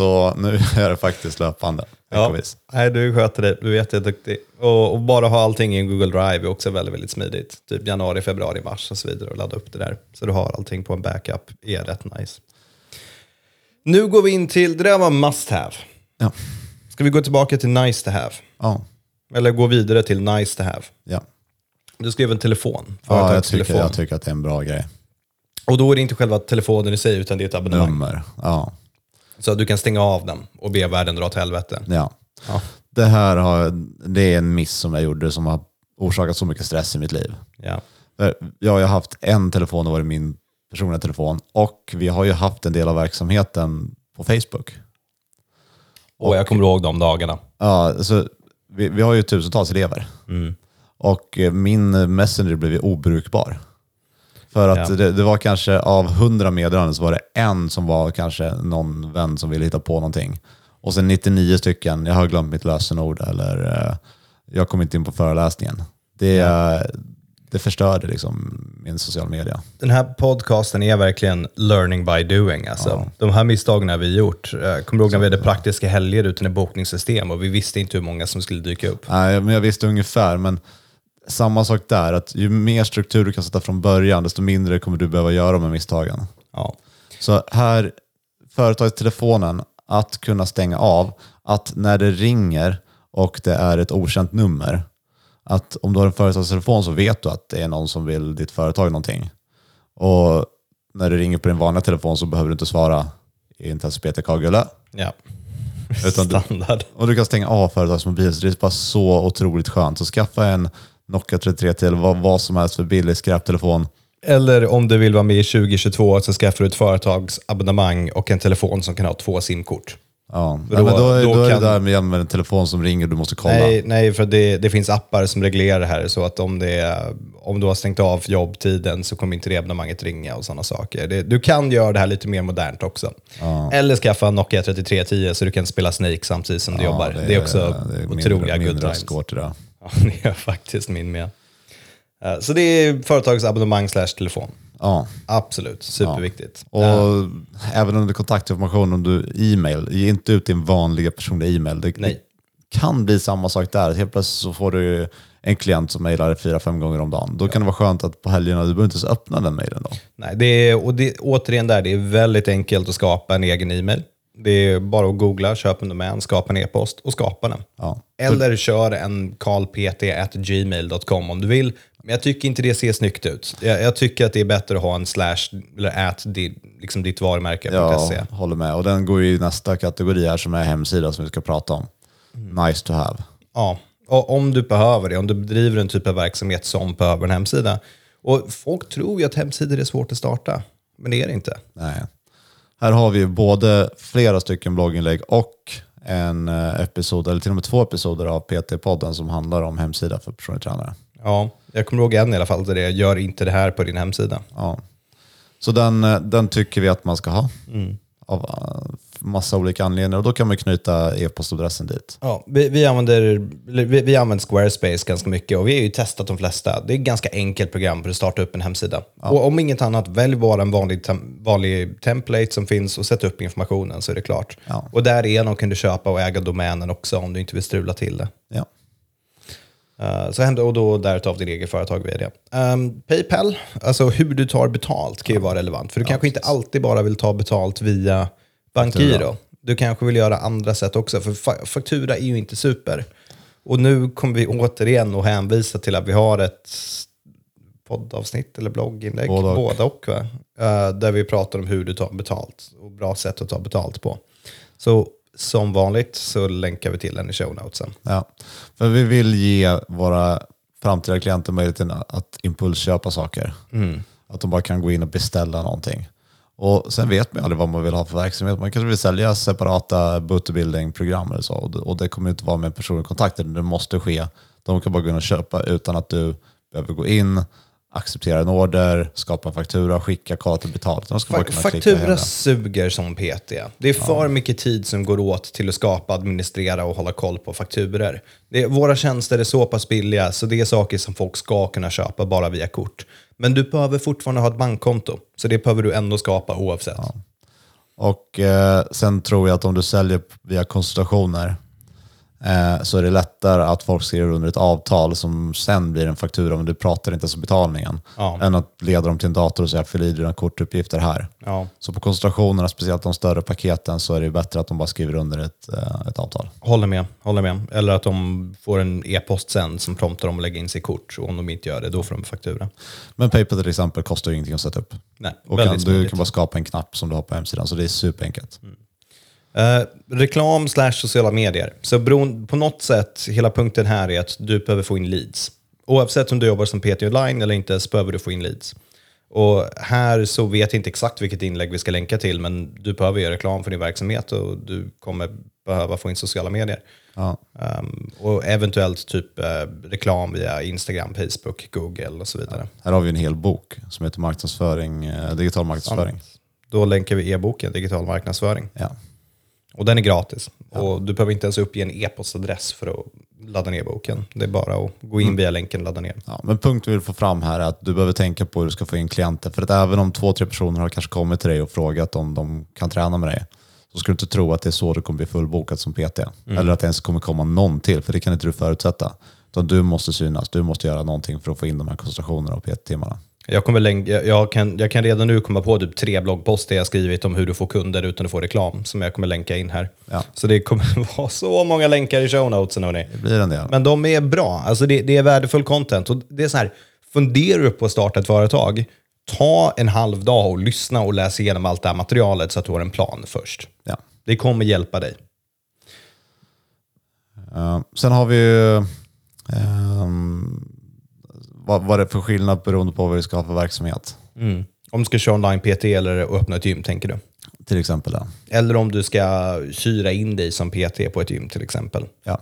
Så nu är det faktiskt löpande.
ja. Nej, du sköter det. Du är jätteduktig. Och, och bara ha allting i en Google Drive är också väldigt, väldigt smidigt. Typ januari, februari, mars och så vidare och ladda upp det där. Så du har allting på en backup. är rätt nice. Nu går vi in till, det där var must have.
Ja.
Ska vi gå tillbaka till nice to have?
Ja.
Eller gå vidare till nice to have?
Ja.
Du skrev en telefon.
Ja, jag, tycker, jag tycker att det är en bra grej.
Och då är det inte själva telefonen i sig, utan det är ett abonnemang.
Nummer. Ja.
Så att du kan stänga av den och be världen dra åt helvete.
ja.
Ja.
Det här har, det är en miss som jag gjorde som har orsakat så mycket stress i mitt liv.
Ja.
Jag har ju haft en telefon, det var min personliga telefon. Och vi har ju haft en del av verksamheten på Facebook.
Och jag kommer ihåg de dagarna.
Ja, alltså, vi, vi har ju tusentals elever. Och eh, min Messenger blev ju obrukbar. För att
Ja.
det, det var kanske av hundra meddelanden så var det en som var kanske någon vän som ville hitta på någonting. Och sen 99 stycken, jag har glömt mitt lösenord eller eh, jag kom inte in på föreläsningen. Det, eh, det förstörde liksom min sociala media.
Den här podcasten är verkligen learning by doing. Alltså. De här misstagen har vi gjort. Jag kommer ihåg när vi hade praktiska helger utan i bokningssystem och vi visste inte hur många som skulle dyka upp.
Nej, men jag visste ungefär, men samma sak där, att ju mer struktur du kan sätta från början, desto mindre kommer du behöva göra med misstagen.
Ja.
Så här, företagstelefonen, att kunna stänga av, att när det ringer och det är ett okänt nummer, att om du har en företagstelefon så vet du att det är någon som vill ditt företag någonting. Och när du ringer på din vanliga telefon så behöver du inte svara inte ens Peter Kagula.
Ja.
Utan du-
Standard.
Och du kan stänga av företagsmobil, så det är bara så otroligt skönt. Så skaffa en Nokia 3310 eller vad, vad som helst för billig skräptelefon.
Eller om du vill vara med i 2022 så skaffar du ett företagsabonnemang och en telefon som kan ha två simkort.
Ja.
Då-
Nej, men då, är-
då
då är
kan-
det där med, med en telefon som ringer du måste kolla.
Nej, nej, för det, det finns appar som reglerar det här så att om, det, är- om du har stängt av jobbtiden så kommer inte det abonnemanget ringa och sådana saker. Det, du kan göra det här lite mer modernt också. Eller skaffa en Nokia 3310 så du kan spela Snake samtidigt som du jobbar. Det är, också
det är min-
otroliga
min
good times. Ja, det är faktiskt min med. Eh, Så det är företagsabonnemang slash telefon.
Ja.
Absolut, superviktigt.
Och
Eh,
även under kontaktinformation, om du e-mail, ge inte ut din vanliga personliga e-mail. Det, det kan bli samma sak där. Helt plötsligt så får du en klient som mejlar fyra, fem gånger om dagen. Då kan det vara skönt att på helgerna, du behöver inte ens öppna den mejlen då.
Nej, det är, och det, återigen där, det är väldigt enkelt att skapa en egen e-mail. Det är bara att googla, köpa en domän, skapa en e-post och skapa den.
Ja.
Eller kör en karlpt.gmail.com om du vill. Men jag tycker inte det ser snyggt ut. Jag, jag tycker att det är bättre att ha en slash eller at di, liksom ditt varumärke.se.
Ja, håller med. Och den går ju i nästa kategori här som är hemsida som vi ska prata om.
Mm.
Nice to have.
Ja, och om du behöver det, om du bedriver en typ av verksamhet som behöver en hemsida. Och folk tror ju att hemsidor är svårt att starta, men det är det inte.
Nej. Här har vi både flera stycken blogginlägg och en eh, episod, eller till och med två episoder av PT-podden som handlar om hemsida för personlig tränare.
Ja, jag kommer ihåg en i alla fall där det är, gör inte det här på din hemsida.
Ja. Så den, eh, den tycker vi att man ska ha.
Mm.
Av eh, massa olika anledningar. Och då kan man knyta e-postadressen dit.
Ja, vi, vi, använder, vi, vi använder Squarespace ganska mycket och vi har ju testat de flesta. Det är ett ganska enkelt program för att starta upp en hemsida. Och om inget annat, välj bara en vanlig, tem, vanlig template som finns och sätt upp informationen så är det klart.
Ja.
Och därigenom kan du köpa och äga domänen också om du inte vill strula till det.
Ja.
Uh, så händer och då därutav din egen företag vd. Um, Paypal, alltså hur du tar betalt kan ju vara relevant. För du kanske inte alltid bara vill ta betalt via bankgiro. Du kanske vill göra andra sätt också. För fa- faktura är ju inte super. Och nu kommer vi återigen att hänvisa till att vi har ett poddavsnitt eller blogginlägg.
Både och.
Båda och va? Eh, där vi pratar om hur du tar betalt och bra sätt att ta betalt på. Så som vanligt så länkar vi till den i show notesen.
Ja. För vi vill ge våra framtida klienter möjligheten att impulsköpa saker.
Mm.
Att de bara kan gå in och beställa någonting. Och sen vet man aldrig vad man vill ha för verksamhet. Man kanske vill sälja separata bootbuilding-program eller så. Och det, kommer inte vara med personlig kontakt. Det måste ske. De kan bara gå in och köpa utan att du behöver gå in, acceptera en order, skapa en faktura, skicka, till betalt. De ska
Fa-
kunna
Faktura suger som PT. Det är för mycket tid som går åt till att skapa, administrera och hålla koll på fakturor. Det våra tjänster är så pass billiga så det är saker som folk ska kunna köpa bara via kort. Men du behöver fortfarande ha ett bankkonto, så det behöver du ändå skapa oavsett.
Och eh, sen tror jag att om du säljer via konsultationer så är det lättare att folk skriver under ett avtal som sen blir en faktura, men du pratar inte ens om betalningen.
Ja.
Än att leda dem till en dator och säga fyll i dina kortuppgifter här.
Ja.
Så på konsultationerna, speciellt de större paketen, så är det bättre att de bara skriver under ett, eh, ett avtal.
Håller med, håller med. Eller att de får en e-post sen som promptar dem att lägga in sitt kort. Och om de inte gör det, då får de faktura.
Men Paypal till exempel kostar ju ingenting att sätta upp.
Nej,
Och kan, du kan bara skapa en knapp som du har på hemsidan, så det är superenkelt.
Eh, reklam slash sociala medier. Så beroende, på något sätt, hela punkten här är att du behöver få in leads. Oavsett om du jobbar som PT online eller inte så behöver du få in leads. Och här så vet jag inte exakt vilket inlägg vi ska länka till, men du behöver göra reklam för din verksamhet och du kommer behöva få in sociala medier.
Ja.
Um, och eventuellt typ eh, reklam via Instagram, Facebook, Google och så vidare.
Här har vi en hel bok som heter marknadsföring, eh, digital marknadsföring.
Då länkar vi e-boken Digital marknadsföring.
Ja.
Och den är gratis. Och du behöver inte ens uppge en e-postadress för att ladda ner boken. Det är bara att gå in via länken och ladda ner.
Ja, men punkt vi vill få fram här är att du behöver tänka på hur du ska få in klienter. För att även om två, tre personer har kanske kommit till dig och frågat om de kan träna med dig, så ska du inte tro att det är så du kommer bli fullbokad som PT. Eller att det ens kommer komma någon till, för det kan inte du förutsätta. Utan du måste synas, du måste göra någonting för att få in de här koncentrationerna och PT-timmarna.
Jag, kommer länge, jag, kan, jag kan redan nu komma på typ tre bloggposter jag skrivit om hur du får kunder utan att få reklam, som jag kommer länka in här.
Ja.
Så det kommer vara så många länkar i show notesen, hörni.
Det blir en del.
Men de är bra. Alltså det, det är värdefull content. Och det är så här, funderar du på att starta ett företag, ta en halv dag och lyssna och läs igenom allt det här materialet så att du har en plan först.
Ja.
Det kommer hjälpa dig.
Eh, sen har vi ju ehm, vad, vad det är för skillnad beroende på vad vi ska ha för verksamhet.
Om du ska köra online PT eller öppna ett gym, tänker du?
Till exempel. Ja.
Eller om du ska kyra in dig som PT på ett gym till exempel.
Ja.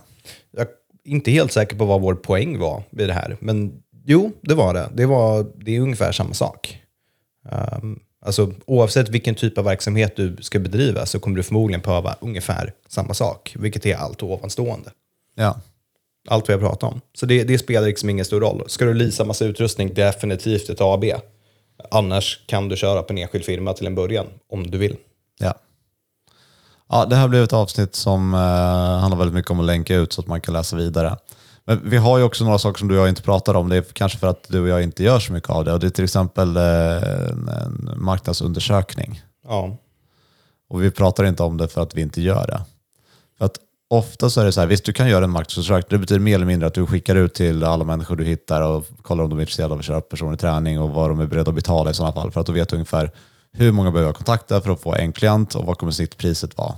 Jag är inte helt säker på vad vår poäng var vid det här, men jo, det var det. Det, var, det är ungefär samma sak. Um, alltså, oavsett vilken typ av verksamhet du ska bedriva så kommer du förmodligen behöva ungefär samma sak, vilket är allt ovanstående.
Ja.
Allt vi har pratat om. Så det, det spelar liksom ingen stor roll. Ska du leasa massa utrustning, definitivt ett AB. Annars kan du köra på en enskild firma till en början, om du vill.
Ja. ja, det här blev ett avsnitt som eh, handlar väldigt mycket om att länka ut så att man kan läsa vidare. Men vi har ju också några saker som du och jag inte pratar om. Det är kanske för att du och jag inte gör så mycket av det. Och det är till exempel eh, en, en marknadsundersökning.
Ja,
Och vi pratar inte om det för att vi inte gör det. För att ofta så är det så här, visst du kan göra en marknadsundersökning, det betyder mer eller mindre att du skickar ut till alla människor du hittar och kollar om de är intresserade av att köra personlig träning och vad de är beredda att betala i sådana fall. För att då vet du ungefär hur många behöver jag kontakta för att få en klient och vad kommer snittpriset vara.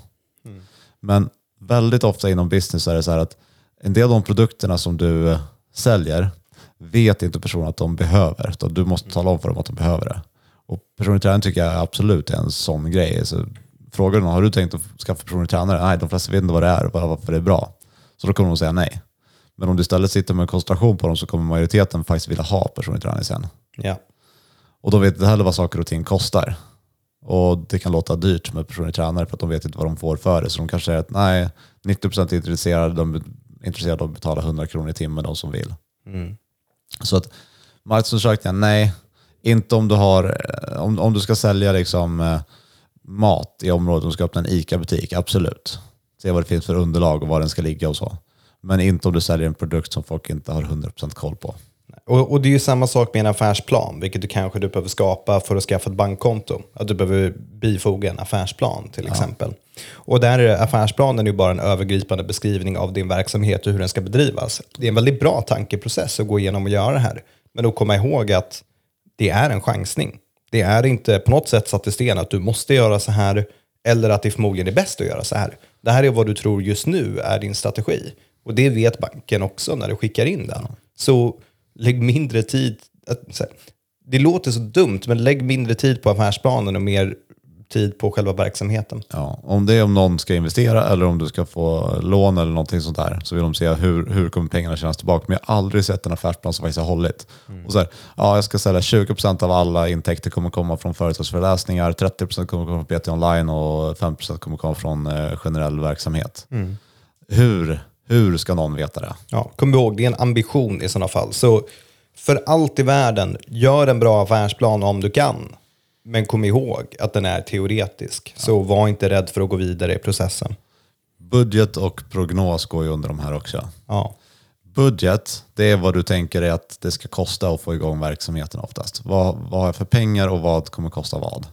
Men väldigt ofta inom business är det så här att en del av de produkterna som du eh, säljer vet inte personen att de behöver. Du måste tala om för dem att de behöver det. Och personlig träning tycker jag absolut är en sån grej. Så frågar du någon, har du tänkt att skaffa personlig tränare? Nej, de flesta vet inte vad det är och varför det är bra. Så då kommer de säga nej. Men om du istället sitter med en koncentration på dem så kommer majoriteten faktiskt vilja ha personlig träning sen.
ja.
Och de vet inte heller vad saker och ting kostar. Och det kan låta dyrt med personlig tränare för att de vet inte vad de får för det. Så de kanske säger att nej, 90% är intresserade, de är intresserade av att betala 100 kronor i timmen, de som vill. Så att marknadsundersökningar, nej. Inte om du, har, eh, om, om du ska sälja liksom, eh, mat i området, om du ska öppna en ICA-butik, absolut. Se vad det finns för underlag och var den ska ligga och så. Men inte om du säljer en produkt som folk inte har 100% koll på.
Och, och det är ju samma sak med en affärsplan, vilket du kanske du behöver skapa för att skaffa ett bankkonto. Att du behöver bifoga en affärsplan till exempel. Och där är affärsplanen ju bara en övergripande beskrivning av din verksamhet och hur den ska bedrivas. Det är en väldigt bra tankeprocess att gå igenom och göra det här. Men då komma ihåg att det är en chansning. Det är inte på något sätt satt i sten att du måste göra så här eller att det förmodligen är bäst att göra så här. Det här är vad du tror just nu är din strategi. Och det vet banken också när du skickar in den. Så lägg mindre tid. Att, det låter så dumt, men lägg mindre tid på affärsplanen och mer tid på själva verksamheten.
Ja, om det är om någon ska investera eller om du ska få lån eller någonting sånt där så vill de se hur, hur kommer pengarna tjänas tillbaka. Men jag har aldrig sett en affärsplan som faktiskt har hållit. Och så här, ja, jag ska sälja 20% av alla intäkter kommer komma från företagsföreläsningar, 30% kommer komma från PT online och 5% kommer komma från eh, generell verksamhet. Hur, hur ska någon veta det?
Ja, kom ihåg, det är en ambition i sådana fall. Så för allt i världen, gör en bra affärsplan om du kan. Men kom ihåg att den är teoretisk. Så var inte rädd för att gå vidare i processen.
Budget och prognos går ju under de här också.
Ja,
Budget, det är vad du tänker är att det ska kosta att få igång verksamheten oftast. Vad, vad har jag för pengar och vad kommer kosta vad?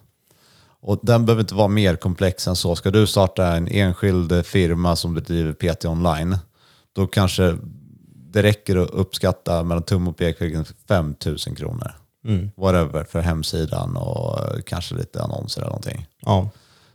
Och den behöver inte vara mer komplex än så. Ska du starta en enskild firma som bedriver PT online, då kanske det räcker att uppskatta mellan tum och pekfingret 5 000 kronor. Whatever, för hemsidan och eh, kanske lite annonser eller någonting.
ja.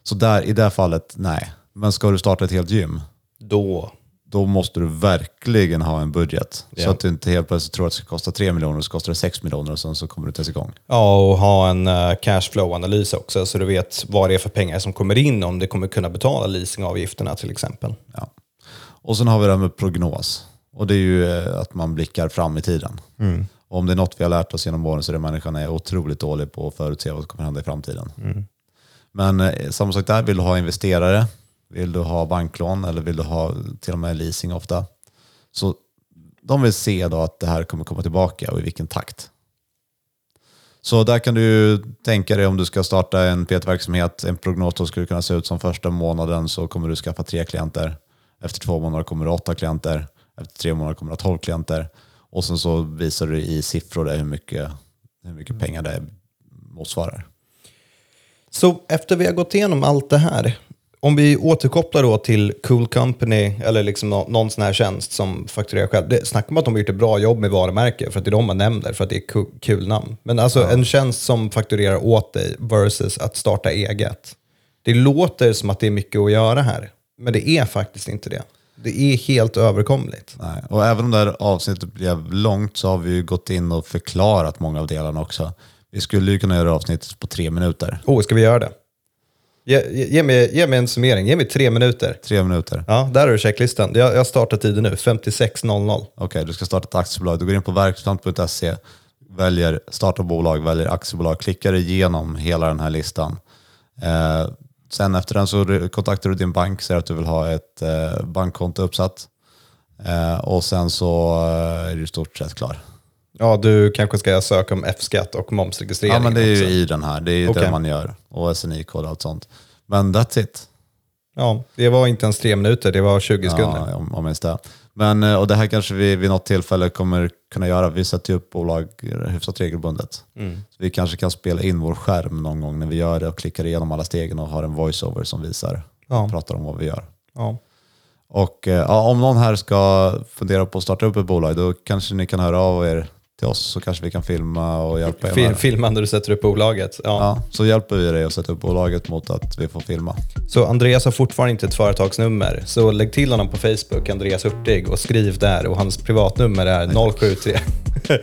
Så där, i det här fallet, nej. Men ska du starta ett helt gym,
då.
då måste du verkligen ha en budget.
Ja.
Så att du inte helt plötsligt tror att det ska kosta 3 miljoner och så kostar det 6 miljoner och sen så kommer du inte ens igång.
Ja, och ha en uh, cashflow-analys också så du vet vad det är för pengar som kommer in om det kommer kunna betala leasingavgifterna till exempel.
Ja. Och sen har vi det här med prognos. Och det är ju eh, att man blickar fram i tiden. Och om det är något vi har lärt oss genom åren så är det människan är otroligt dålig på att förutse vad som kommer hända i framtiden. Men eh, samma sak där, vill du ha investerare, vill du ha banklån eller vill du ha till och med leasing ofta. Så de vill se då att det här kommer komma tillbaka och i vilken takt. Så där kan du ju tänka dig om du ska starta en PT-verksamhet, en prognos då skulle kunna se ut som första månaden så kommer du skaffa tre klienter. Efter två månader kommer du åtta klienter. Efter tre månader kommer du ha tolv klienter. Och sen så visar du i siffror där hur mycket hur mycket pengar det motsvarar.
Så efter vi har gått igenom allt det här, om vi återkopplar då till Cool Company eller liksom nå- någon sån här tjänst som fakturerar själv. Det snackar om att de har gjort ett bra jobb med varumärke för att det är de man nämner för att det är ku- kul namn. Men alltså en tjänst som fakturerar åt dig versus att starta eget. Det låter som att det är mycket att göra här, men det är faktiskt inte det. Det är helt överkomligt.
Nej. Och även om det här avsnittet blev långt så har vi ju gått in och förklarat många av delarna också. Vi skulle ju kunna göra avsnittet på tre minuter.
Oh, ska vi göra det? Ge, ge, ge, mig, ge mig en summering, ge mig tre minuter.
Tre minuter.
Ja, där har du checklistan. Jag, jag startar tiden nu, 56.00.
Okej, du ska starta ett aktiebolag. Du går in på verksamt.se, väljer starta bolag, väljer aktiebolag, klickar igenom hela den här listan. Eh, sen efter den så kontaktar du din bank, säger att du vill ha ett eh, bankkonto uppsatt. Eh, och sen så eh, är du i stort sett klar.
Ja, du kanske ska söka om F-skatt och momsregistrering
Ja, men det är ju
också.
i den här. Det är ju
Okej.
det man gör. Och SNI-kod och allt sånt. Men that's it.
Ja, det var inte ens tre minuter, det var 20 sekunder.
Ja, om, om minst det. Men, eh, och det här kanske vi vid något tillfälle kommer kunna göra. Vi sätter ju upp bolag hyfsat regelbundet.
Mm.
Så vi kanske kan spela in vår skärm någon gång när vi gör det och klickar igenom alla stegen och har en voiceover som visar,
Ja.
pratar om vad vi gör.
Ja.
Och eh, ja, om någon här ska fundera på att starta upp ett bolag, då kanske ni kan höra av er till oss så kanske vi kan filma och hjälpa er med.
Filma när du sätter upp bolaget. Ja.
Ja, så hjälper vi dig att sätta upp bolaget mot att vi får filma.
Så Andreas har fortfarande inte ett företagsnummer, så lägg till honom på Facebook, Andreas Hurtig, och skriv där. Och hans privatnummer är 073.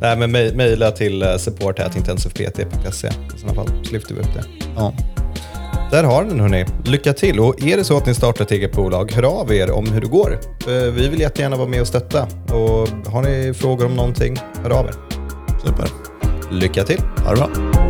Nej, men mej- mejla till eh, support.intensivpt.se i sådana fall, så lyfter vi upp det.
Ja.
Där har ni den hörni. Lycka till! Och är det så att ni startar ett eget bolag, hör av er om hur det går. Eh, Vi vill jättegärna vara med och stötta. Och har ni frågor om någonting, hör av er.
Super.
Lycka till!
Ha det bra.